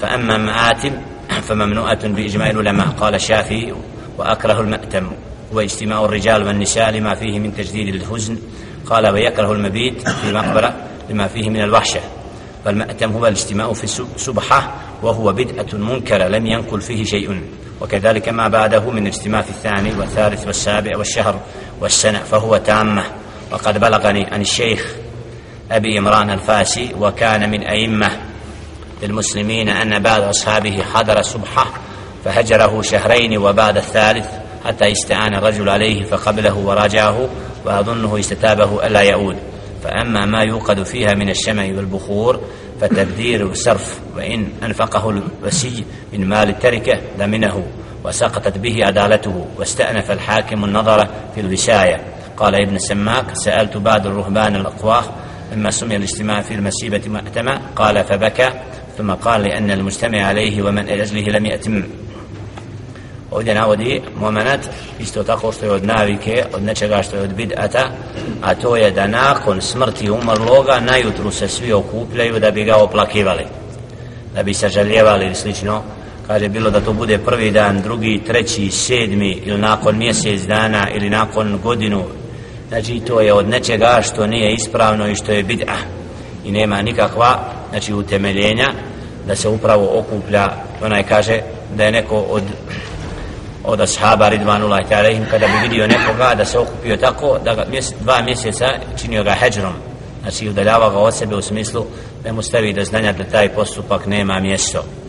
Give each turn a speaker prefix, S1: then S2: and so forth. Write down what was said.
S1: فأما مآتم فممنوعة بإجماع العلماء قال الشافعي وأكره المأتم واجتماع الرجال والنساء لما فيه من تجديد الحزن قال ويكره المبيت في المقبرة لما فيه من الوحشة. فالمأتم هو الاجتماع في سبحة وهو بدعة منكرة لم ينقل فيه شيء. وكذلك ما بعده من الاجتماع في الثاني والثالث والسابع والشهر والسنة فهو تامة. وقد بلغني عن الشيخ أبي إمران الفاسي وكان من أئمة للمسلمين أن بعض أصحابه حضر سبحة فهجره شهرين وبعد الثالث حتى استعان الرجل عليه فقبله وراجعه وأظنه استتابه ألا يعود. فأما ما يوقد فيها من الشمع والبخور فتبذير الصرف وإن أنفقه الوسي من مال التركة لمنه وسقطت به عدالته واستأنف الحاكم النظر في الوشاية قال ابن السماك سألت بعض الرهبان الأقواه لما سمي الاجتماع في المسيبة مأتمة؟ قال فبكى. ثم قال لأن المجتمع عليه ومن أجله لم يأتم Ovdje navodi moment isto tako što je od navike, od nečega što je od bid'ata, a to je da nakon smrti umrloga najutru se svi okupljaju da bi ga oplakivali, da bi sažaljevali ili slično. Kaže, bilo da to bude prvi dan, drugi, treći, sedmi ili nakon mjesec dana ili nakon godinu. Znači, to je od nečega što nije ispravno i što je bid'a. I nema nikakva, znači, utemeljenja da se upravo okuplja, onaj kaže da je neko od od ashaba Ridvanullah Tarehim kada bi vidio nekoga da se okupio tako da ga mjese, dva mjeseca činio ga heđrom znači udaljava ga od sebe u smislu da mu stavi do znanja da taj postupak nema mjesto.